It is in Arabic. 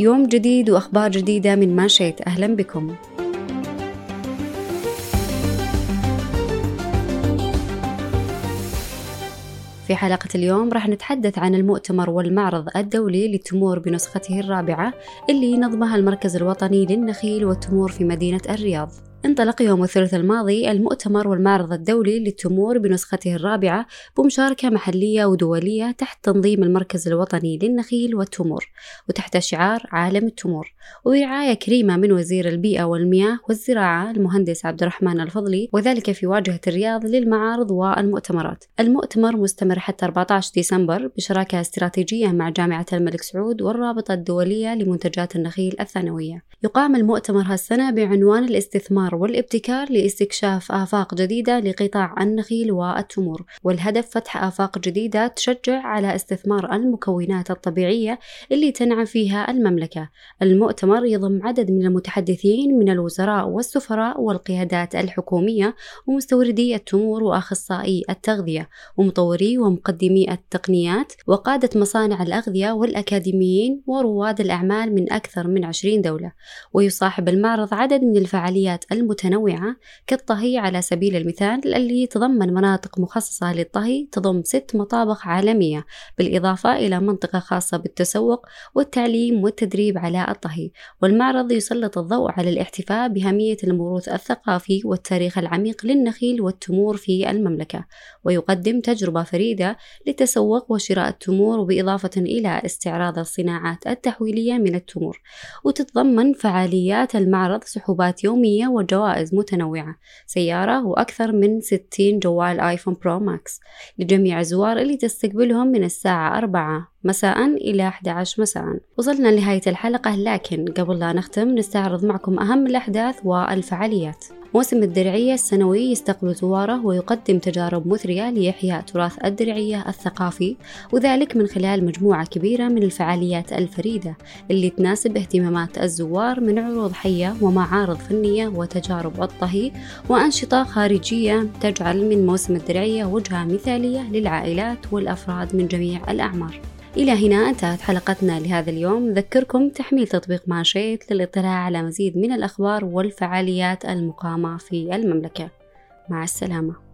يوم جديد وأخبار جديدة من ماشيت أهلا بكم. في حلقة اليوم راح نتحدث عن المؤتمر والمعرض الدولي للتمور بنسخته الرابعة اللي نظمها المركز الوطني للنخيل والتمور في مدينة الرياض. انطلق يوم الثلاثاء الماضي المؤتمر والمعرض الدولي للتمور بنسخته الرابعة بمشاركة محلية ودولية تحت تنظيم المركز الوطني للنخيل والتمور وتحت شعار عالم التمور. ورعاية كريمة من وزير البيئة والمياه والزراعة المهندس عبد الرحمن الفضلي وذلك في واجهة الرياض للمعارض والمؤتمرات. المؤتمر مستمر حتى 14 ديسمبر بشراكة استراتيجية مع جامعة الملك سعود والرابطة الدولية لمنتجات النخيل الثانوية. يقام المؤتمر هالسنة بعنوان الاستثمار والابتكار لاستكشاف آفاق جديدة لقطاع النخيل والتمور. والهدف فتح آفاق جديدة تشجع على استثمار المكونات الطبيعية اللي تنعم فيها المملكة. المؤتمر يضم عدد من المتحدثين من الوزراء والسفراء والقيادات الحكومية ومستوردي التمور وأخصائي التغذية ومطوري ومقدمي التقنيات وقادة مصانع الأغذية والأكاديميين ورواد الأعمال من أكثر من 20 دولة. ويصاحب المعرض عدد من الفعاليات المتنوعة كالطهي على سبيل المثال اللي تضمن مناطق مخصصة للطهي تضم ست مطابخ عالمية بالإضافة إلى منطقة خاصة بالتسوق والتعليم والتدريب على الطهي. والمعرض يسلط الضوء على الاحتفاء بأهمية الموروث الثقافي والتاريخ العميق للنخيل والتمور في المملكة. ويقدم تجربة فريدة للتسوق وشراء التمور وبالإضافة إلى استعراض الصناعات التحويلية من التمور. وتتضمن فعاليات المعرض سحوبات يومية وجوائز متنوعة سيارة وأكثر من 60 جوال iPhone Pro Max لجميع الزوار اللي تستقبلهم من الساعة 4 مساء إلى 11 مساء. وصلنا لنهاية الحلقة لكن قبل لا نختم نستعرض معكم أهم الأحداث والفعاليات. موسم الدرعية السنوي يستقبل زواره ويقدم تجارب مثرية لإحياء تراث الدرعية الثقافي وذلك من خلال مجموعة كبيرة من الفعاليات الفريدة اللي تناسب اهتمامات الزوار من عروض حية ومعارض فنية وتجارب الطهي وأنشطة خارجية تجعل من موسم الدرعية وجهة مثالية للعائلات والأفراد من جميع الأعمار. إلى هنا انتهت حلقتنا لهذا اليوم. نذكركم تحميل تطبيق ماشيت للاطلاع على مزيد من الأخبار والفعاليات المقامة في المملكة. مع السلامة.